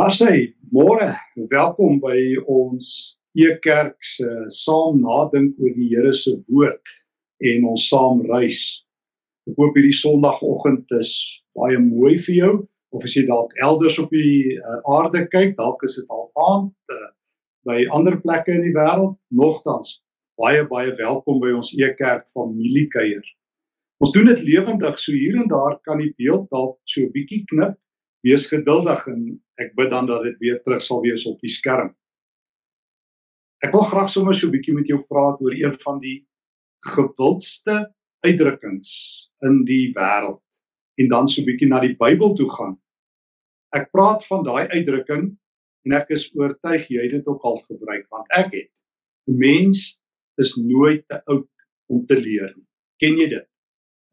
Daar sê môre, welkom by ons Ekerk se saam nadink oor die Here se woord en ons saam reis. Ek hoop hierdie Sondagoggend is baie mooi vir jou of as jy dalk elders op die uh, aarde kyk, dalk is dit al aand uh, by ander plekke in die wêreld. Nogtans baie baie welkom by ons Ekerk familiekuier. Ons doen dit lewendig, so hier en daar kan die beeld dalk so bietjie knip wees geduldig en ek bid dan dat dit weer terug sal wees op die skerm. Ek wil graag sommer so 'n bietjie met jou praat oor een van die gewildste uitdrukkings in die wêreld en dan so 'n bietjie na die Bybel toe gaan. Ek praat van daai uitdrukking en ek is oortuig jy het dit ook al gebruik want ek het 'n mens is nooit te oud om te leer nie. Ken jy dit?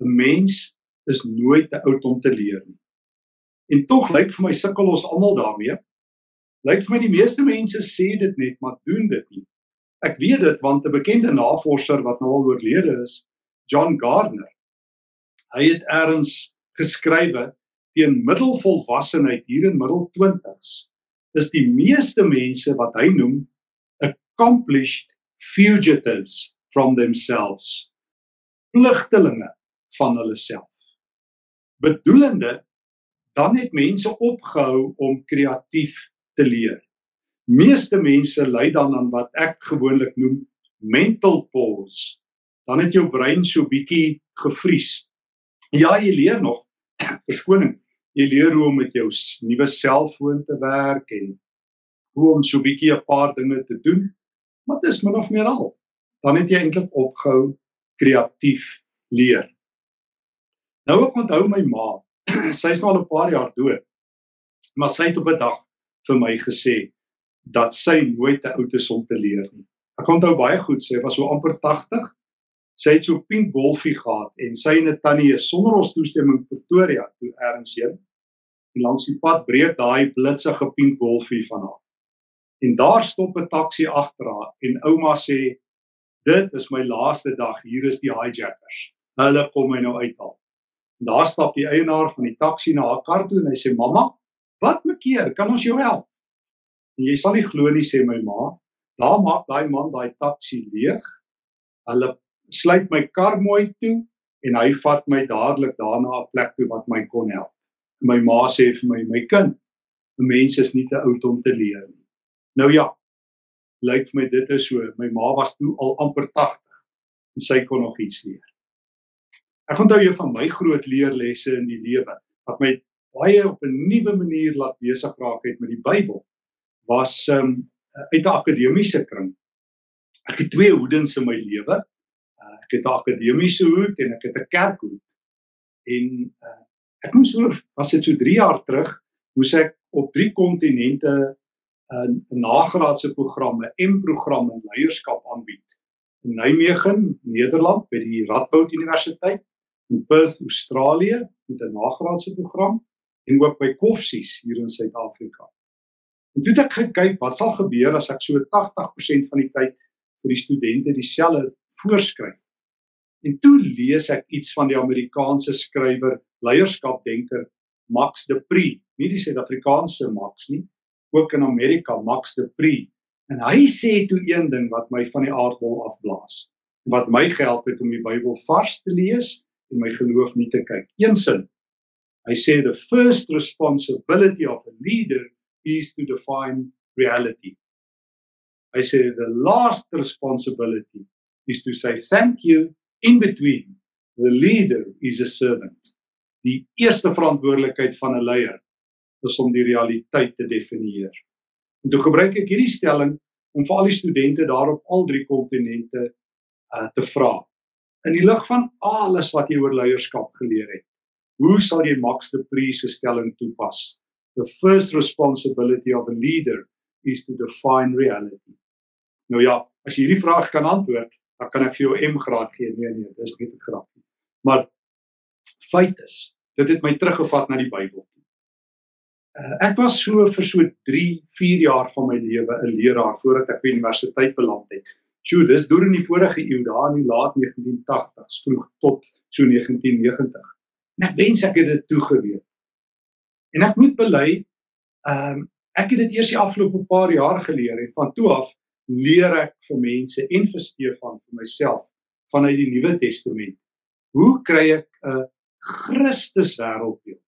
'n Mens is nooit te oud om te leer nie. En tog lyk vir my sukkel ons almal daarmee. Lyk vir my die meeste mense sê dit net, maar doen dit nie. Ek weet dit want 'n bekende navorser wat nou al oorlede is, John Gardner. Hy het eers geskrywe teen middelvolwassenheid hier in middel 20s is die meeste mense wat hy noem accomplished fugitives from themselves. Vlugtelinge van hulle self. Bedoelende dan het mense opgehou om kreatief te leer. Meeste mense ly dan aan wat ek gewoonlik noem mental pause. Dan het jou brein so bietjie gevries. Ja, jy leer nog verskoning. Jy leer hoe om met jou nuwe selfoon te werk en hoe om so bietjie 'n paar dinge te doen. Maar dit is min of meer al. Dan het jy eintlik opgehou kreatief leer. Nou ek onthou my ma sy's nou al 'n paar jaar dood. Maar sy het op 'n dag vir my gesê dat sy nooit te oud is om te leer nie. Ek onthou baie goed, sy was so amper 80. Sy het so pink golfie gehad en sy en 'n tannie is sonder ons toestemming Pretoria toe erns heen. En langs die pad breek daai blitsige pink golfie van haar. En daar stop 'n taxi agter haar en ouma sê dit is my laaste dag, hier is die hijackers. Hulle kom my nou uithaal. Daar stap die eienaar van die taxi na haar kar toe en hy sê: "Mamma, wat maak keer? Kan ons jou help?" En jy sal nie glo nie sê my ma. Daar maak daai man daai taxi leeg. Hulle sluit my kar mooi toe en hy vat my dadelik daarna 'n plek toe wat my kon help. My ma sê vir my: "My kind, 'n mens is nie te oud om te leer nie." Nou ja, lyk vir my dit is so. My ma was toe al amper 80 en sy kon nog iets leer. Ek onthou een van my groot leerlesse in die lewe wat my baie op 'n nuwe manier laat besig raak het met die Bybel was um uit 'n akademiese kring. Ek het twee hoedens in my lewe. Uh, ek het 'n akademiese hoed en ek het 'n kerkhoed. En uh, ek moes so was dit so 3 jaar terug moes ek op drie kontinente 'n uh, nagraadse programme, M-program in leierskap aanbied. In Nijmegen, Nederland by die Radboud Universiteit in Perth, Australië met 'n nagraadse program en ook by Koffsies hier in Suid-Afrika. En toe het ek gekyk wat sal gebeur as ek so 80% van die tyd vir die studente dieselfde voorskryf. En toe lees ek iets van die Amerikaanse skrywer, leierskapdenker Max de Pree, nie die Suid-Afrikaanse Max nie, ook in Amerika Max de Pree. En hy sê toe een ding wat my van die aardbol afblaas. Wat my gehelp het om die Bybel vars te lees en my geloof nie te kyk. Een sin. Hy sê the first responsibility of a leader is to define reality. Hy sê the last responsibility is to say thank you in between. The leader is a servant. Die eerste verantwoordelikheid van 'n leier is om die realiteit te definieer. En toe gebruik ek hierdie stelling om vir al die studente daar op al drie kontinente uh, te vra in die lig van alles wat jy oor leierskap geleer het. Hoe sal jy Max de Pree se stelling toepas? The first responsibility of a leader is to define reality. Nou ja, as jy hierdie vraag kan antwoord, dan kan ek vir jou M graad gee. Nee nee, dis net 'n grapie. Maar feit is, dit het my teruggevat na die Bybel. Uh, ek was so vir so 3, 4 jaar van my lewe 'n leraar voordat ek by universiteit beland het. Sjoe, dis deur in die vorige eeu, daar in die laat 1980s, vroeg tot so 1990. En ek wens ek het dit toegeweet. En ek moet bely, ehm um, Ek het dit eers die afgelope paar jaar geleer en van toe af leer ek vir mense en vir Stefan vir myself vanuit die Nuwe Testament. Hoe kry ek 'n Christus wêreldbeeld?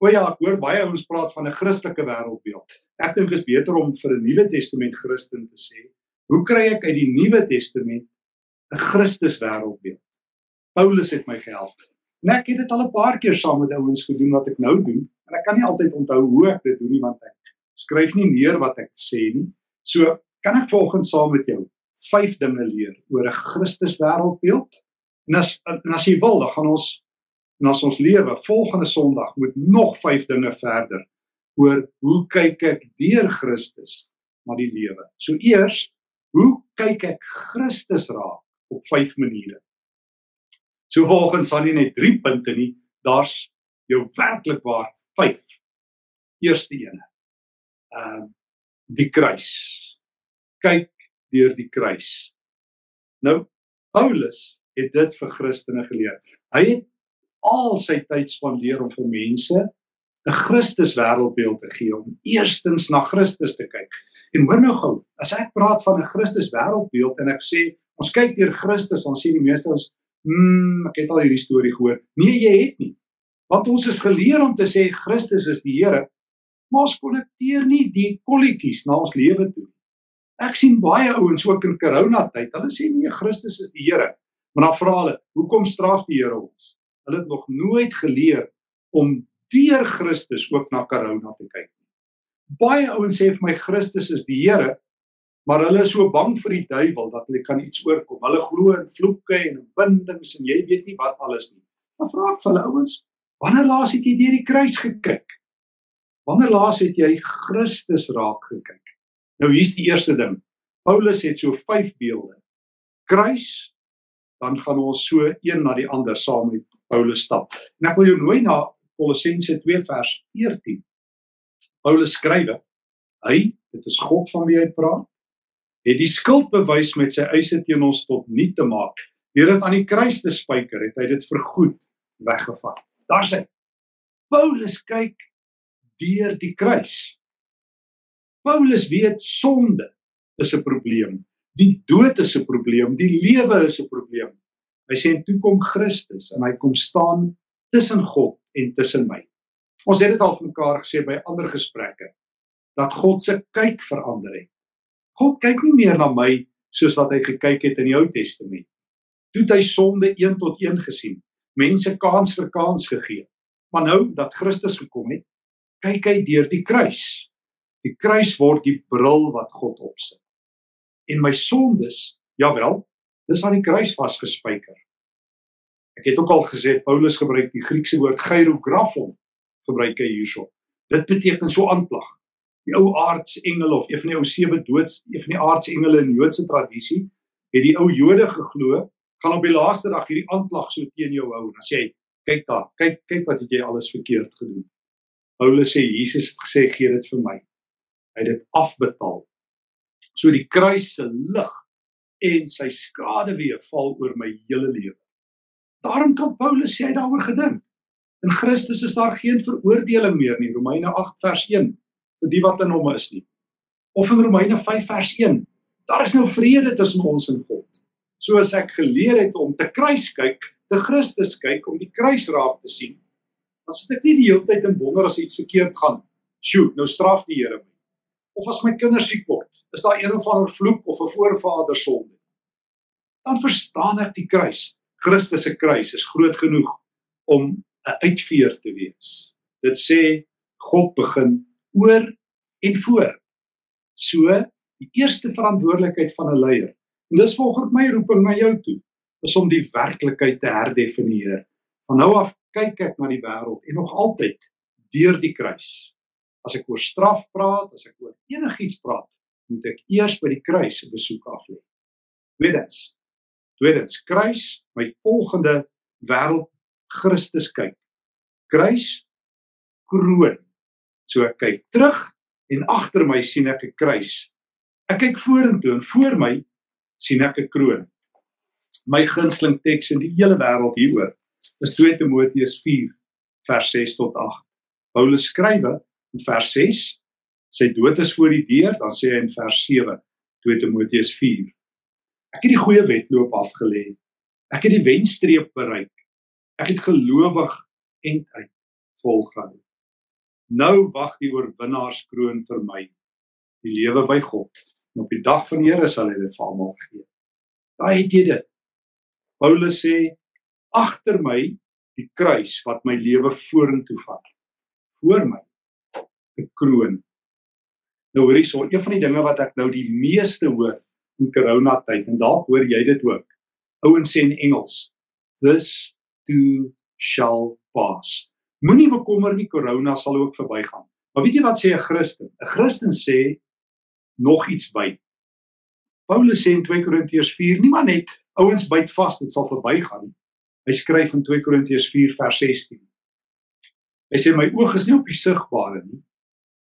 O ja, ek hoor baie ouens praat van 'n Christelike wêreldbeeld. Ek dink dit is beter om vir 'n Nuwe Testament Christen te sê, hoe kry ek uit die Nuwe Testament 'n Christus wêreldbeeld? Paulus het my gehelp. En ek het dit al 'n paar keer saam met ouens gedoen wat ek nou doen, en ek kan nie altyd onthou hoe ek dit doen nie want ek skryf nie neer wat ek sê nie. So kan ek volgens saam met jou vyf dinge leer oor 'n Christus wêreldbeeld. En as en as jy wil, dan gaan ons en as ons lewe volgende Sondag met nog vyf dinge verder oor hoe kyk ek deur Christus na die lewe. So eers, hoe kyk ek Christus raak op vyf maniere? So volgens sal nie net 3 punte nie, daar's jou werklik waar 5. Eerste een. Ehm uh, die kruis. Kyk deur die kruis. Nou Paulus het dit vir Christene geleer. Hy het al sy tyd spandeer om vir mense 'n Christus wêreldbeeld te gee om eerstens na Christus te kyk. En hoor nou gou, as ek praat van 'n Christus wêreldbeeld en ek sê ons kyk deur Christus, dan sê die meeste ons, "Mmm, ek het al hierdie storie gehoor." Nee, jy het nie. Want ons is geleer om te sê Christus is die Here, maar ons konnekteer nie die kolletjies na ons lewe toe. Ek sien baie ouens ook in corona tyd, hulle sê nee, Christus is die Here. Maar dan vra hulle, hoekom straf die Here ons? Hulle het nog nooit geleer om deur Christus ook na corona te kyk nie. Baie ouens sê vir my Christus is die Here, maar hulle is so bang vir die duiwel dat hulle kan iets oorkom. Hulle glo in vloeke en bindings en jy weet nie wat alles nie. Dan vra ek vir hulle ouens, wanneer laas het jy deur die kruis gekyk? Wanneer laas het jy Christus raak gekyk? Nou hier's die eerste ding. Paulus het so 5 beelde. Kruis, dan gaan ons so een na die ander saam met Paulus stap. En ek wil jou nooi na Kolossense 2 vers 14. Paulus skryf: Hy, dit is God van wie hy praat, het die skuld bewys met sy eise teen ons tot niet te maak. Deur dit aan die kruis te spyker, het hy dit vergoed weggevat. Daar's hy. Paulus kyk deur die kruis. Paulus weet sonde is 'n probleem. Die dood is 'n probleem, die lewe is 'n probleem. Hy sê en toe kom Christus en hy kom staan tussen God en tussen my. Ons het dit al vir mekaar gesê by ander gesprekke dat God se kyk verander het. God kyk nie meer na my soos wat hy gekyk het in die Ou Testament. Toe het hy sonde een tot een gesien, mense kans vir kans gegee. Maar nou dat Christus gekom het, kyk hy deur die kruis. Die kruis word die bril wat God opsit. En my sondes, jawel, Dis aan die kruis vasgespijker. Ek het ook al gesê Paulus gebruik die Griekse woord gyrografon gebruik hy hierso. Dit beteken so aanplag. Die ou aardsengele of een van die ou sewe doods, een van die aardsengele in Joodse tradisie, het die ou Jode geglo, gaan op die laaste dag hierdie aanklag so teen jou hou. Dan sê hy, kyk daar, kyk kyk wat het jy alles verkeerd gedoen. Paulus sê Jesus het gesê gee dit vir my. Hy het dit afbetaal. So die kruis se lig en sy skade weer val oor my hele lewe. Daarom kan Paulus sê hy daaroor gedink. In Christus is daar geen veroordeling meer nie, Romeine 8 vers 1 vir die wat in hom is nie. Of in Romeine 5 vers 1. Daar is nou vrede tussen ons en God. Soos ek geleer het om te kruis kyk, te Christus kyk om die kruis raak te sien. Dan sit ek nie die hele tyd en wonder as iets verkeerd gaan. Sjoe, nou straf die Here my of as my kinders siek word, is daar een of ander vloek of 'n voorvader sonde. Dan verstaan ek die kruis. Christus se kruis is groot genoeg om 'n uitveer te wees. Dit sê God begin oor en voor. So die eerste verantwoordelikheid van 'n leier. En dis volgens my roeping na jou toe, is om die werklikheid te herdefinieer. Van nou af kyk ek na die wêreld en nog altyd deur die kruis. As ek oor straf praat, as ek oor enigiets praat, moet ek eers by die kruis 'n besoek aflê. Tweedens. Tweedens, kruis, my volgende wêreld Christus kyk. Kruis kroon. So ek kyk terug en agter my sien ek 'n kruis. Ek kyk vorentoe en voor my sien ek 'n kroon. My gunsteling teks in die hele wêreld hieroor is 2 Timoteus 4 vers 6 tot 8. Paulus skrywe in vers 6 Sy dood is voor die deur, dan sê hy in vers 7, 2 Timoteus 4. Ek het die goeie wedloop afgelê. Ek het die wenstreep bereik. Ek het gelowig en uit volgehou. Nou wag die oorwinnaarskroon vir my, die lewe by God. En op die dag van die Here sal hy dit vir almal gee. Daai het jy dit. Paulus sê agter my die kruis wat my lewe vorentoe vat. Voor my 'n kroon Nou hoor hierso, een van die dinge wat ek nou die meeste hoor in corona tyd en dalk hoor jy dit ook. Ouens sê in Engels, this too shall pass. Moenie bekommer nie, corona sal ook verbygaan. Maar weet jy wat sê 'n Christen? 'n Christen sê nog iets by. Paulus sê in 2 Korintiërs 4, nie maar net ouens byt vas, dit sal verbygaan nie. Hy skryf in 2 Korintiërs 4 vers 16. Hy sê my oog is nie op die sigbare nie,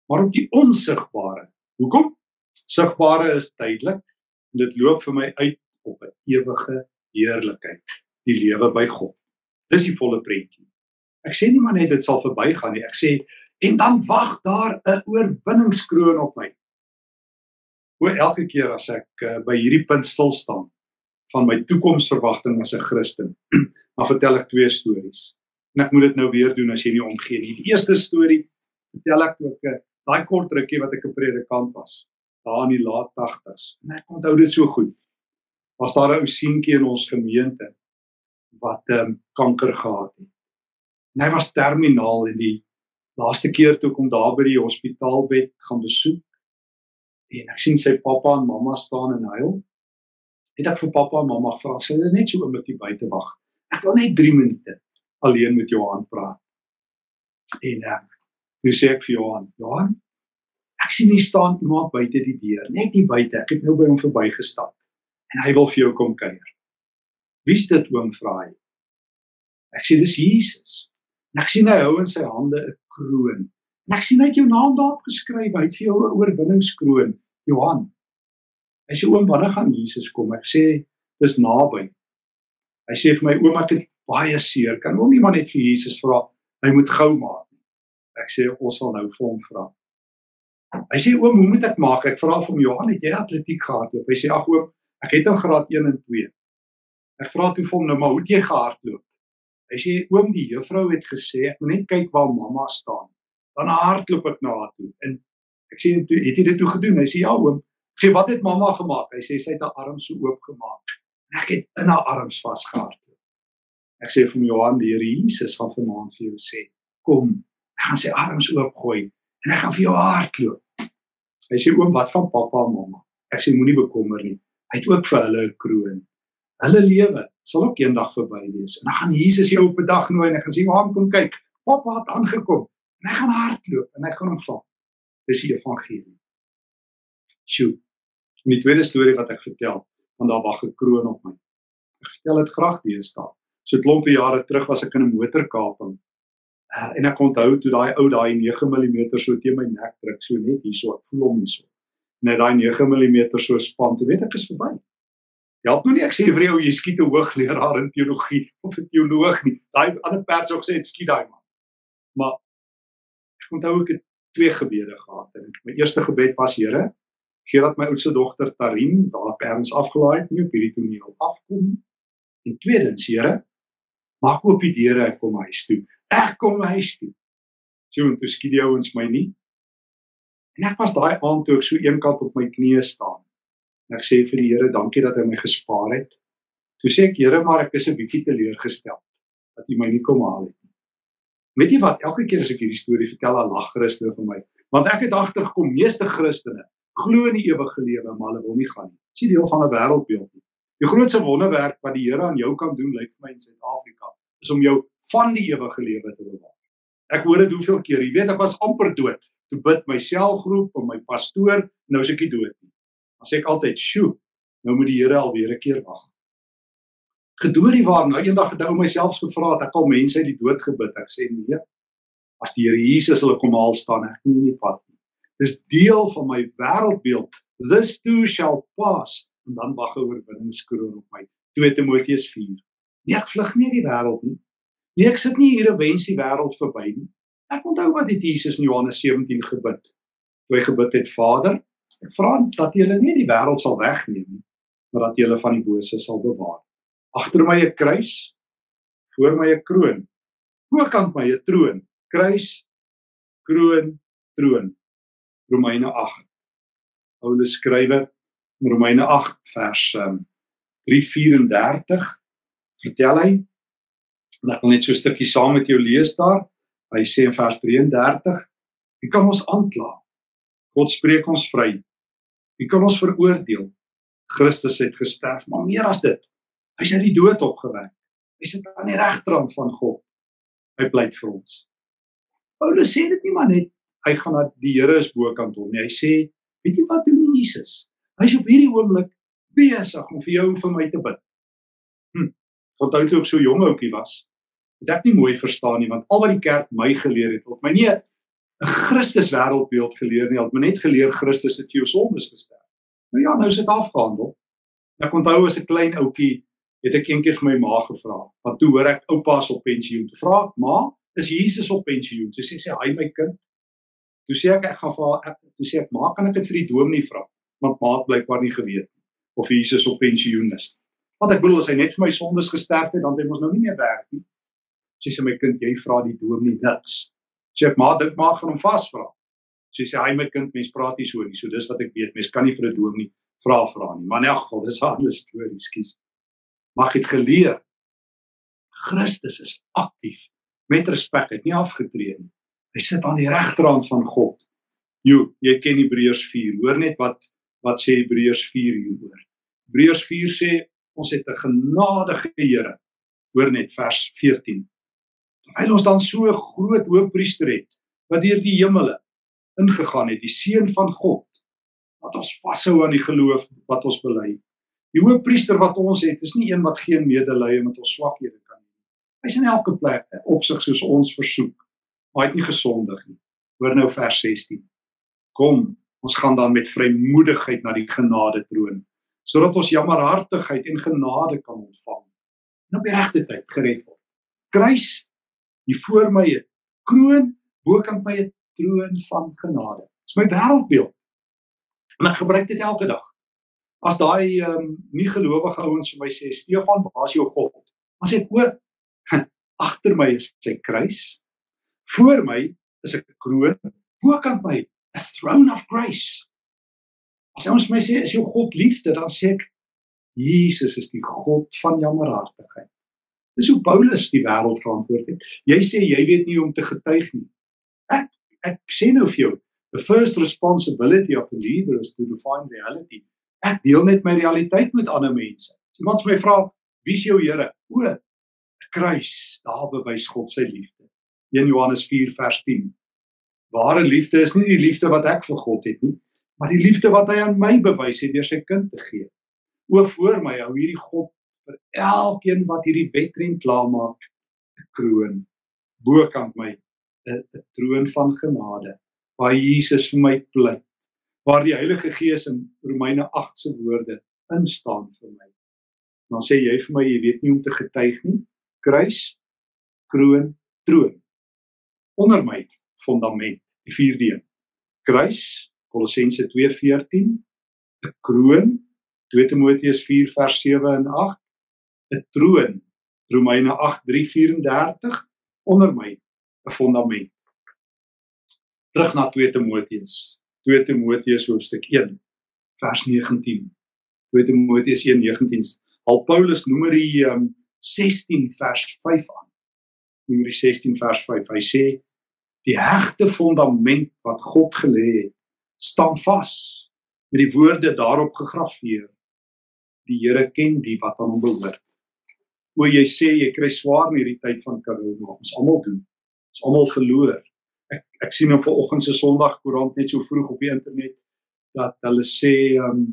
maar op die onsigbare. Hoekom? Sigbare is tydelik en dit loop vir my uit op 'n ewige heerlikheid, die lewe by God. Dis die volle prentjie. Ek sê nie maar net dit sal verbygaan nie. Ek sê en dan wag daar 'n oorwinningskroon op my. Hoe elke keer as ek uh, by hierdie punt stil staan van my toekomsverwagting as 'n Christen, dan vertel ek twee stories. En ek moet dit nou weer doen as jy nie omgee nie. Die eerste storie vertel ek ook 'n daai kort rukkie wat ek 'n predikant was daar in die laat 80s en ek onthou dit so goed. Was daar 'n ou seentjie in ons gemeente wat ehm um, kanker gehad het. En hy was terminaal en die laaste keer toe kom daar by die hospitaalbed gaan besoek en ek sien sy pappa en mamma staan en huil het ek vir pappa en mamma gevra sê hulle net so 'n oomblikkie buite wag. Ek wil net 3 minute alleen met jou aanpraat. En uh, Toe sê ek vir Johan, Johan, ek sien hier staan iemand buite die deur, net hier buite. Ek het nou by hom verbygestap en hy wil vir jou kom kuier. Wie's dit oom vra hy? Ek sê dis Jesus. En ek sien hy hou in sy hande 'n kroon. En ek sien hy het jou naam daarop geskryf, hy het vir jou 'n oorwinningskroon, Johan. Hy sê oom, wanneer gaan Jesus kom? Ek sê dis naby. Hy sê vir my oom, ek het baie seer. Kan hom nie maar net vir Jesus vra? Hy moet gou maak. Ek sê ons sal nou vir hom vra. Hy sê oom, hoe moet ek maak? Ek vra vir hom Johan, het jy atletiek gehardloop? Hy sê ag oom, ek het in graad 1 en 2. Ek vra toe vir hom nou, maar hoe het jy gehardloop? Hy sê oom, die juffrou het gesê ek moet net kyk waar mamma staan. Dan hardloop ek na haar toe. En ek sê toe het jy dit toe gedoen? Hy sê ja oom. Ek sê wat het mamma gemaak? Hy sê sy het haar arms so oop gemaak. En ek het in haar arms vasgehardloop. Ek sê vir hom Johan, die Here Jesus gaan vanaand vir jou sê, kom Hy gaan sy arms oopgooi en hy gaan vir jou hardloop. Hy sê oom, wat van pappa en mamma? Ek sê moenie bekommer nie. Hy het ook vir hulle 'n kroon. Hulle lewe sal ook eendag verby wees. En dan gaan Jesus jou op 'n dag nooi en hy gaan sê, "Waar kom kyk? Pappa het aangekom." En hy gaan hardloop en hy gaan hom vang. Dis die evangelie. Sjoe. In die tweede storie wat ek vertel, want daar wag 'n kroon op my. Ek vertel dit graag deesdae. So 'n klompie jare terug was ek in 'n motorkaping Uh, en ek onthou toe daai ou daai 9 mm so teen my nek druk so net hierso ek voel hom hierso net daai 9 mm so span te weet ek is verby. Help nou nie ek sê vir jou jy skiet 'n hoogleraar in teologie of 'n teoloog nie. Daai ander pers ook sê dit skiet daai man. Maar ek onthou ek het twee gebede gehad en my eerste gebed was Here gee dat my oudste dogter Tarin daar erns afgelaai nie op hierdie toneel afkom en tweedens Here maak oop die deure ek kom huis toe ek kom huis toe. So en toe skiet die ouens my nie. En ek was daai aand toe ek so eenkant op my knieë staan. En ek sê vir die Here, dankie dat hy my gespaar het. Toe sê ek, Here, maar ek is 'n bietjie teleurgestel dat U my nie kom haal het nie. Weet jy wat? Elke keer as ek hierdie storie vertel, dan lag Christene vir my. Want ek het agtergekom meeste Christene glo in die ewige lewe, maar hulle wil nie gaan nie. Dis deel van 'n wêreldbeeld. Die grootste wonderwerk wat die Here aan jou kan doen, lyk vir my in Suid-Afrika, is om jou van die ewige lewe te bewaar. Ek hoor dit hoeveel keer, jy weet ek was amper dood. Toe bid my selgroep en my pastoor, nou is ek nie dood nie. Dan sê ek altyd, "Sjoe, nou moet die Here alweer 'n keer wag." Gedoorie waar nou eendag het ek myself gevra het ek al mense uit die dood gebid. Ek sê nee. As die Here Jesus hulle kom haal staan ek nie in die pad nie. Dis deel van my wêreldbeeld. This too shall pass en dan wag 'n oorwinningskroon op my. 2 Timoteus 4. Nee, ek vlug nie die wêreld nie. Nee, ek sit nie hier en wens die wêreld verby nie. Ek onthou wat het Jesus in Johannes 17 gebid. toe hy gebid het Vader ek vra dat U hulle nie die wêreld sal wegneem nie maar dat U hulle van die bose sal bewaar agter my 'n kruis voor my 'n kroon bokant my 'n troon kruis kroon troon Romeine 8 Paulus skrywer in Romeine 8 vers um, 3:34 vertel hy en ek wil net so 'n stukkie saam met jou lees daar. Hy sê in vers 33 wie kan ons aankla God spreek ons vry. Wie kan ons veroordeel? Christus het gesterf maar meer as dit hy's uit die dood opgewek. Hy sit aan die regterhand van God? Hy pleit vir ons. Paulus sê dit nie maar net hy gaan na die Here is bokant hom nie. Hy sê weet jy wat doen Jesus? Hy's op hierdie oomblik besig om vir jou en vir my te bid onthou toe ek so jong ouetjie was het ek nie mooi verstaan nie want al wat die kerk my geleer het het my nie 'n Christus wêreldbeeld geleer nie het my net geleer Christus het vir jou sondes gesterf. Nou ja nou is dit afgehandel. Ek onthou as 'n klein ouetjie het ek eendag vir my ma gevra want toe hoor ek oupa's op pensioen. Te vra ma is Jesus op pensioen? Toe sê sy hy my kind. Toe sê ek ek gaan vir toe sê ek ma kan ek dit vir die dominee vra? Want ma het blykbaar nie geweet of Jesus op pensioen is want ek bedoel as hy net vir my sondes gesterf het dan het hy mos nou nie meer werk nie. Sê sy my kind jy vra die dominee niks. Sê ek maar dink maar gaan hom vasvra. Sê sy hy my kind mens praat nie so nie. So dis wat ek weet mens kan nie vir 'n dominee vra vra nie. Maar in elk geval dis 'n ander storie skus. Mag het geleer. Christus is aktief met respek het nie afgetree nie. Hy sit aan die regterhand van God. Jo, jy ken Hebreërs 4. Hoor net wat wat sê Hebreërs 4 hieroor. Hebreërs 4 sê ons het 'n genadige Here. Hoor net vers 14 terwyl ons dan so 'n groot hoëpriester het wat deur die hemele ingegaan het, die seun van God, wat ons vashou aan die geloof wat ons bely. Die hoëpriester wat ons het, is nie een wat geen medelee met ons swakhede kan hê. Hy's in elke plek opsig soos ons versoek, maar hy het nie gesondig nie. Hoor nou vers 16. Kom, ons gaan dan met vrymoedigheid na die genade troon, sodat ons jammerhartigheid en genade kan ontvang en op die regte tyd gered word. Kruis hier voor my 'n kroon, bokant my 'n troon van genade. Dis my wêreldbeeld. En ek gebruik dit elke dag. As daai ehm um, nie gelowige ouens vir my sê Stefan, waar is jou God? Dan sê ek o, agter my is sy kruis. Voor my is 'n kroon, bokant my 'n throne of grace. As ons my sê is jou God liefde, dan sê ek Jesus is die God van jammerhartigheid. Dis hoe Paulus die wêreld verantwoord het. Jy sê jy weet nie hoe om te getuig nie. Ek ek sê nou vir jou, the first responsibility of a leader is to define reality. Ek deel net my realiteit met ander mense. Iemand vir my vra, "Wie is jou Here?" O, 'n kruis. Daar bewys God sy liefde. 1 Johannes 4 vers 10. Ware liefde is nie die liefde wat ek vir God het nie, maar die liefde wat hy aan my bewys het deur sy kind te gee. O, voor my hou hierdie God vir elkeen wat hierdie wedren klaarmaak 'n kroon bokant my 'n troon van genade waar Jesus vir my pleit waar die Heilige Gees in Romeine 8 se woorde instaan vir my. Dan sê jy vir my jy weet nie om te getuig nie. Kruis kroon troon. Onder my fondament die vierde een. Kruis Kolossense 2:14 'n kroon 2 Timoteus 4 vers 7 en 8 'n troon Romeine 8:334 onder my 'n fondament. Terug na 2 Timoteus. 2 Timoteus hoofstuk 1 vers 19. 2 Timoteus 1:19. Al Paulus noem hy um, 16 vers 5 aan. Hy 16 vers 5. Hy sê die hegte fondament wat God gelê het, staan vas met die woorde daarop gegraveer. Die Here ken die wat aan hom behoort o jy sê jy kry swaar in hierdie tyd van corona ons almal doen. Ons almal verloor. Ek ek sien nou vanoggend se Sondag koerant net so vroeg op die internet dat hulle sê um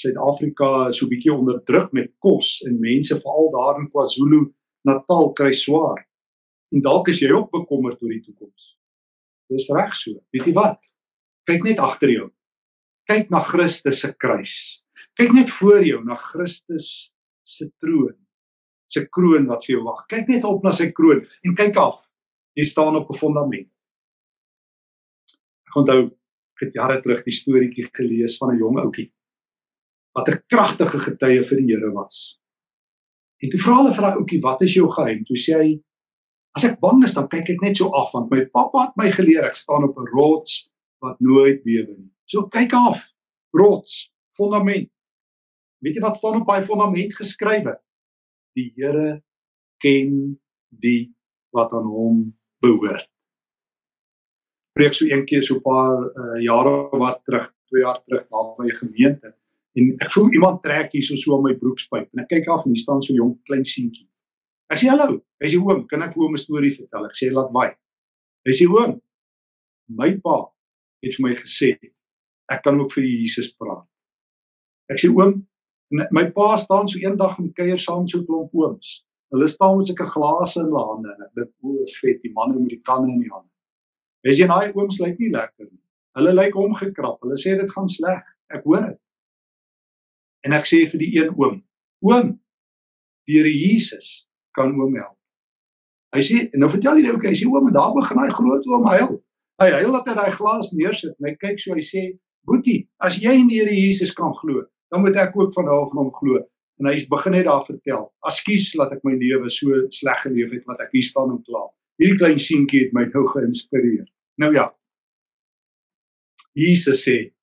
Suid-Afrika is so 'n bietjie onder druk met kos en mense veral daar in KwaZulu Natal kry swaar. En dalk is jy ook bekommerd oor die toekoms. Dis reg so. Weet jy wat kyk net agter jou kyk na Christus se kruis kyk net voor jou na Christus se troon se kroon wat vir jou wag. Kyk net op na sy kroon en kyk af. Jy staan op 'n fondament. Ek onthou Ek het jare terug die storieetjie gelees van 'n jong ouetjie wat 'n kragtige getuie vir die Here was. En toe vra hulle vir daai ouetjie, "Wat is jou geheim?" Toe sê hy, "As ek bang is, dan kyk ek net so af want my pappa het my geleer ek staan op 'n rots wat nooit bewe nie." So kyk af. Rots, fondament. Weet jy wat staan op daai fondament geskrywe? Die Here ken die wat aan hom behoort. Preek so een keer so 'n paar uh, jare wat terug, 2 jaar terug daar by 'n gemeente en ek voel iemand trek hier so so aan my broekspyp en ek kyk af en hier staan so 'n jong klein seentjie. Ek sê hallo, hy sê oom, kan ek vir hom 'n storie vertel? Ek sê laat waai. Hy sê oom, my pa het vir my gesê ek kan ook vir Jesus praat. Ek sê oom, my pa staan so eendag en kuier saam so 'n klomp ooms. Hulle staan met sulke glase in hulle hande en ek dink o, vet, die manne met die kanne in die hande. Wes jy daai ooms lyk nie lekker nie. Hulle lyk omgekrap. Hulle sê dit gaan sleg. Ek hoor dit. En ek sê vir die een oom, oom, Here Jesus kan oom help. Hy sê, nou vertel jy nou, okay, hy sê oom, daar begin hy groot oom huil. Hy huil dat hy daai glas neersit en hy kyk so, hy sê, "Boetie, as jy in die Here Jesus kan glo, dan moet ek ook van daar van hom glo." En hy begin net daar vertel. Ekskuus dat ek my lewe so sleg geleef het wat ek hier staan en kla. Hierdie klein seentjie het my nou geïnspireer. Nou ja. Jesus sê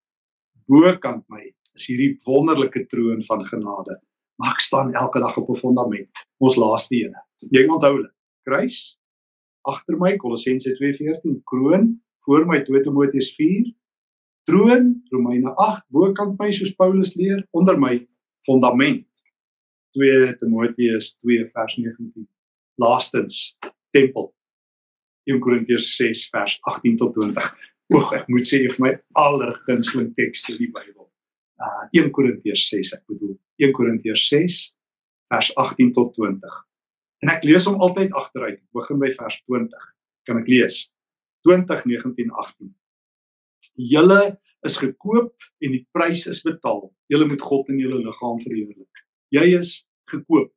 bokant my is hierdie wonderlike troon van genade. Maar ek staan elke dag op 'n fondament. Ons laaste ene. Jy onthou hulle. Kruis agter my Kolossense 2:14, kroon voor my 2 Timoteus 4, troon Romeine 8 bokant my soos Paulus leer onder my fondament 2 Timoteus 2 vers 19. Laastens tempel 1 Korintiërs 6 vers 18 tot 20. Oeg, ek moet sê vir my allergunsteling teks in die Bybel. Uh 1 Korintiërs 6, ek bedoel 1 Korintiërs 6 vers 18 tot 20. En ek lees hom altyd agteruit. Ek begin by vers 20. Kan ek lees? 20 19 18. Julle is gekoop en die prys is betaal. Julle moet God in julle liggaam verheerlik. Jy is gekoop.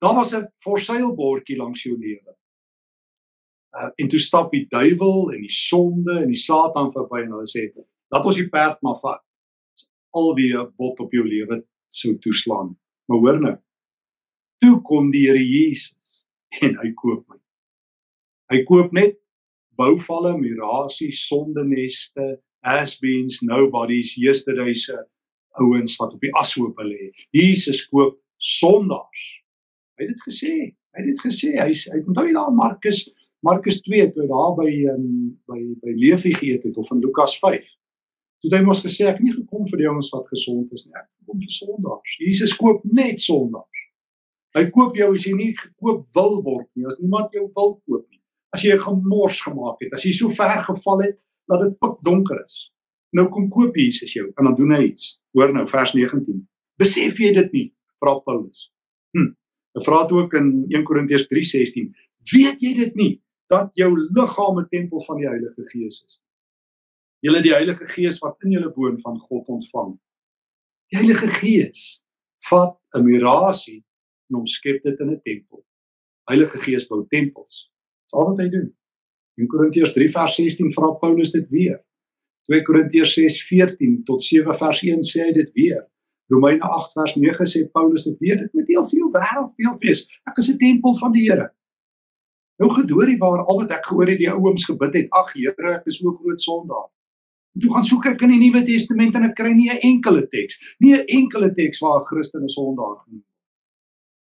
Daar was 'n forseilbordjie langs jou lewe. Uh, en toe stap die duiwel en die sonde en die satan verby en hulle sê dat ons die perd maar vat. Alweer bot op jou lewe sou toeslaan. Maar hoor nou. Toe kom die Here Jesus en hy koop my. Hy koop net bouvalle, mirasies, sondeneste, has-beens, nobodies, yesterday's ouens wat op die ashoop lê. Jesus koop sondaars. Hy het dit gesê. Hy het dit gesê. Hy hy onthou jy daar Markus Markus 2 toe daar by um, by by Leefie geëet het of in Lukas 5. Toe hy mos gesê ek nie gekom vir die ouens wat gesond is nie. Ek kom vir sondaars. Jesus koop net sondaars. Hy koop jou as jy nie gekoop wil word nie. As niemand jou wil koop nie. As jy 'n gemors gemaak het, as jy so ver geval het dat dit pik donker is. Nou kom koop Jesus jou en dan doen hy iets. Hoor nou vers 19. Besef jy dit nie? vra Paulus. Hm. Hy vra dit ook in 1 Korintiërs 3:16. Weet jy dit nie dat jou liggaam 'n tempel van die Heilige Gees is? Julle die Heilige Gees wat in julle woon van God ontvang. Die Heilige Gees vat 'n mirasie en omskep dit in 'n tempel. Heilige Gees bou tempels. Dis al wat hy doen. In Korintiërs 3 vers 16 vra Paulus dit weer. 2 Korintiërs 6:14 tot 7 vers 1 sê hy dit weer. Romeine 8 vers 9 sê Paulus dit weer dit moet deel van jou wêreldbeeld wees. Ek is 'n tempel van die Here. Nou gedoorie waar al wat ek gehoor het die ou ooms gebid het, ag Here, ek is so groot sondaar. En toe gaan soek ek in die Nuwe Testament en ek kry nie 'n enkele teks, nie 'n enkele teks waar 'n Christen 'n sondaar genoem word.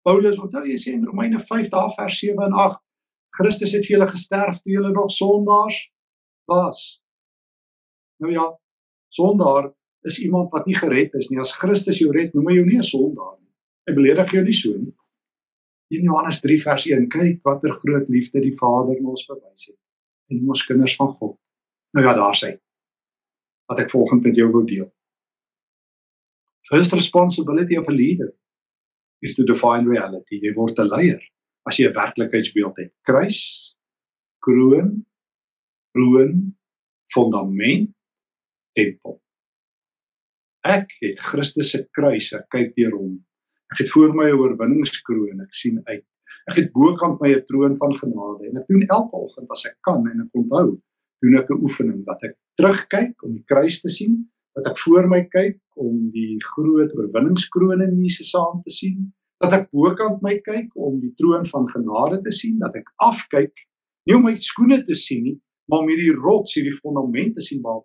Paulus, onthou jy sê in Romeine 5 daar vers 7 en 8, Christus het vir julle gesterf toe julle nog sondaars was. Nou ja, sondaar is iemand wat nie gered is nie. As Christus jou red, noem hy jou nie 'n sondaar nie. Hy beledig jou nie so nie. In Johannes 3 vers 1, kyk watter groot liefde die Vader ons bewys het. En ons kinders van God. Nou ja, daar sê wat ek volgens met jou wou deel. First responsibility of a leader is to define reality. Jy word 'n leier as jy 'n werklikheidsbeeld het. Kruis, kroon, kroon, fondament, tempel. Ek het Christus se kruis, ek kyk deur hom. Ek het voor my 'n oorwinningskroon, ek sien uit. Ek het bokant my 'n troon van genade en ek doen elke oggend as ek kan en ek onthou, doen ek 'n oefening dat ek terugkyk om die kruis te sien, dat ek voor my kyk om die groot oorwinningskroon in Jesus se hand te sien, dat ek bokant my kyk om die troon van genade te sien, dat ek afkyk nie om my skoene te sien nie, maar om hierdie rots, hierdie fondament te sien waar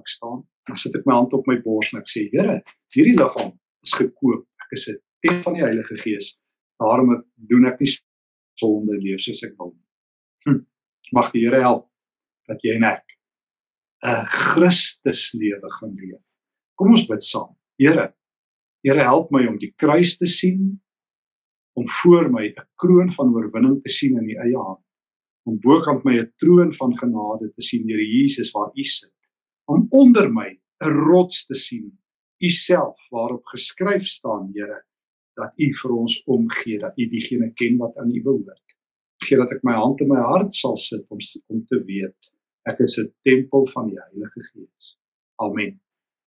ek staan. Dan sit ek my hand op my bors en ek sê, Here, hierdie liggaam is gekoop. Ek is 'n tempel van die Heilige Gees. Daarom doen ek nie sonde leef soos ek wil. Hm. Mag die Here help dat jy en ek 'n Christus lewe gaan leef. Kom ons bid saam. Here, Here help my om die kruis te sien, om voor my 'n kroon van oorwinning te sien in die eie hand om bokant my 'n troon van genade te sien, Here Jesus, waar U sit. Om onder my 'n rots te sien, U self waarop geskryf staan, Here, dat U vir ons omgee, dat U diegene ken wat aan U behoort. Gee dat ek my hand in my hart sal sit om om te weet ek is 'n tempel van die Heilige Gees. Amen.